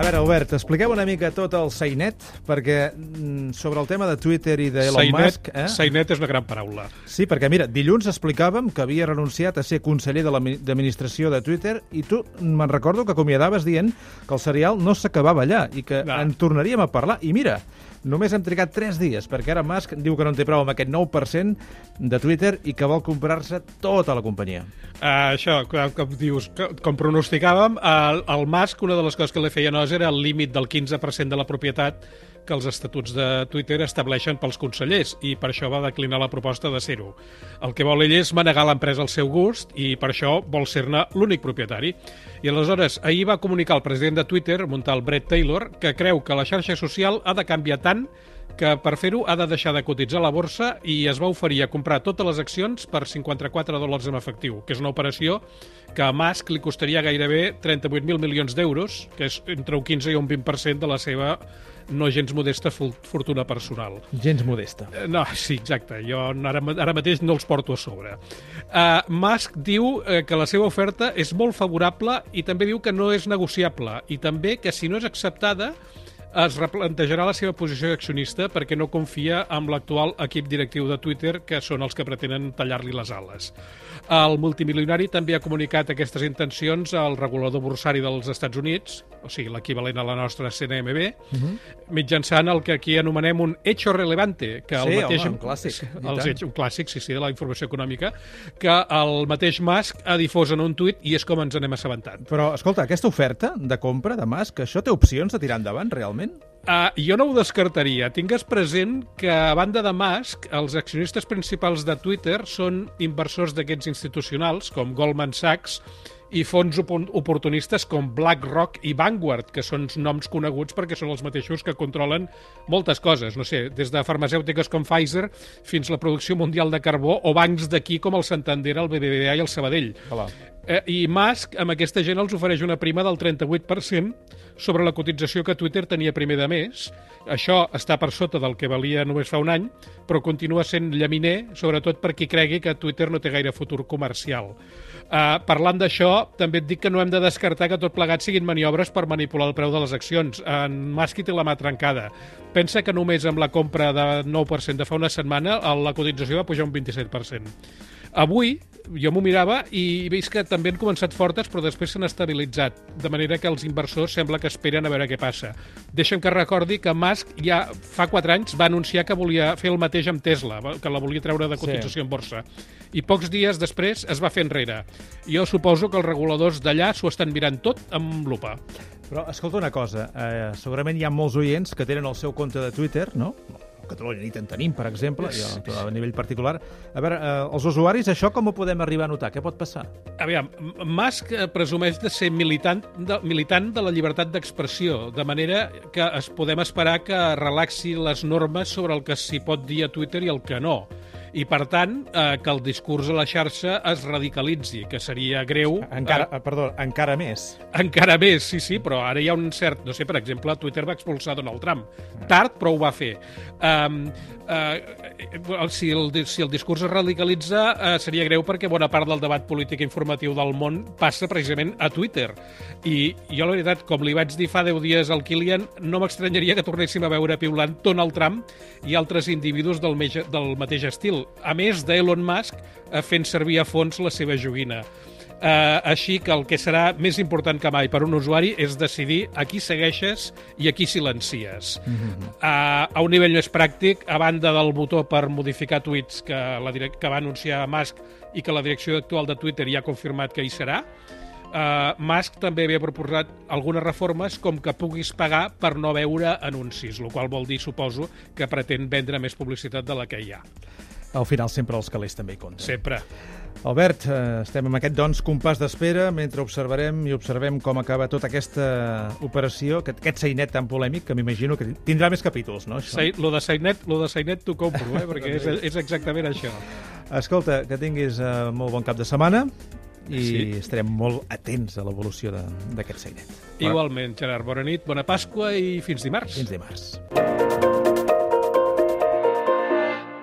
A veure, Albert, expliqueu una mica tot el Sainet, perquè mm, sobre el tema de Twitter i d'Elon Sainet, Musk... Eh? Sainet és una gran paraula. Sí, perquè mira, dilluns explicàvem que havia renunciat a ser conseller de l'administració de Twitter i tu me'n recordo que acomiadaves dient que el serial no s'acabava allà i que Va. en tornaríem a parlar. I mira, només hem trigat 3 dies, perquè ara Musk diu que no en té prou amb aquest 9% de Twitter i que vol comprar-se tota la companyia. Uh, això, com, com dius, co- com pronosticàvem, el, el Musk, una de les coses que li feia nosa era el límit del 15% de la propietat que els estatuts de Twitter estableixen pels consellers i per això va declinar la proposta de ser-ho. El que vol ell és manegar l'empresa al seu gust i per això vol ser-ne l'únic propietari. I aleshores, ahir va comunicar el president de Twitter, Montal Brett Taylor, que creu que la xarxa social ha de canviar tant que per fer-ho ha de deixar de cotitzar la borsa i es va oferir a comprar totes les accions per 54 dòlars en efectiu, que és una operació que a Musk li costaria gairebé 38.000 milions d'euros, que és entre un 15 i un 20% de la seva no gens modesta fortuna personal. Gens modesta. Eh, No, sí, exacte. Jo ara, ara mateix no els porto a sobre. Uh, Musk diu uh, que la seva oferta és molt favorable i també diu que no és negociable i també que si no és acceptada es replantejarà la seva posició d'accionista perquè no confia en l'actual equip directiu de Twitter, que són els que pretenen tallar-li les ales. El multimilionari també ha comunicat aquestes intencions al regulador bursari dels Estats Units, o sigui, l'equivalent a la nostra CNMB, mitjançant el que aquí anomenem un hecho relevante, que el Sí, mateix... home, un clàssic, Els hecho, un clàssic, sí, sí, de la informació econòmica, que el mateix Musk ha difós en un tuit i és com ens n'hem assabentat. Però, escolta, aquesta oferta de compra de Musk, això té opcions de tirar endavant, realment? Uh, jo no ho descartaria. Tingues present que, a banda de Musk, els accionistes principals de Twitter són inversors d'aquests institucionals, com Goldman Sachs, i fons opor- oportunistes com BlackRock i Vanguard, que són noms coneguts perquè són els mateixos que controlen moltes coses, no sé, des de farmacèutiques com Pfizer fins a la producció mundial de carbó o bancs d'aquí com el Santander, el BBVA i el Sabadell. Hola. Eh, I Musk, amb aquesta gent, els ofereix una prima del 38% sobre la cotització que Twitter tenia primer de mes. Això està per sota del que valia només fa un any, però continua sent llaminer, sobretot per qui cregui que Twitter no té gaire futur comercial. Uh, parlant d'això, també et dic que no hem de descartar que tot plegat siguin maniobres per manipular el preu de les accions. En Musk hi té la mà trencada. Pensa que només amb la compra de 9% de fa una setmana la cotització va pujar un 27%. Avui, jo m'ho mirava i vist que també han començat fortes, però després s'han estabilitzat, de manera que els inversors sembla que esperen a veure què passa. Deixa'm que recordi que Musk ja fa 4 anys va anunciar que volia fer el mateix amb Tesla, que la volia treure de cotització Sí. en borsa. I pocs dies després es va fer enrere. Jo suposo que els reguladors d'allà s'ho estan mirant tot amb lupa. Però escolta una cosa, eh, segurament hi ha molts oients que tenen el seu compte de Twitter, no? Catalunya ni te'n tenim, per exemple, i a, nivell particular. A veure, eh, els usuaris, això com ho podem arribar a notar? Què pot passar? Aviam, Musk eh, presumeix de ser militant de, militant de la llibertat d'expressió, de manera que es podem esperar que relaxi les normes sobre el que s'hi pot dir a Twitter i el que no. I, per tant, eh, que el discurs a la xarxa es radicalitzi, que seria greu... Encara, eh, eh, perdó, encara més. encara més, sí, sí, però ara hi ha un cert... No sé, per exemple, Twitter va expulsar Donald Trump. Tard, però ho va fer. Um, uh, si, el, si el discurs es radicalitza, uh, seria greu perquè bona part del debat polític informatiu del món passa precisament a Twitter. I jo, la veritat, com li vaig dir fa 10 dies al Kilian, no m'estranyaria que tornéssim a veure piulant Donald Trump i altres individus del, mege, del mateix estil. A més d'Elon Musk uh, fent servir a fons la seva joguina. Uh, així que el que serà més important que mai per un usuari és decidir a qui segueixes i a qui silencies. Mm -hmm. uh, a un nivell més pràctic, a banda del botó per modificar tuits que, la que va anunciar Musk i que la direcció actual de Twitter ja ha confirmat que hi serà, Uh, Musk també havia proposat algunes reformes com que puguis pagar per no veure anuncis, el qual vol dir, suposo, que pretén vendre més publicitat de la que hi ha. Al final sempre els calés també hi compten. Sempre. Albert, eh, estem amb aquest doncs compàs d'espera mentre observarem i observem com acaba tota aquesta operació, aquest, aquest seinet tan polèmic que m'imagino que tindrà més capítols, no? Això? Sai, lo de Sainet, lo de Sainet t'ho compro, eh? perquè és, és exactament això. Escolta, que tinguis eh, molt bon cap de setmana i Sí. estarem molt atents a l'evolució d'aquest sainet. Igualment, Gerard, bona nit, bona Pasqua i fins dimarts. Fins dimarts.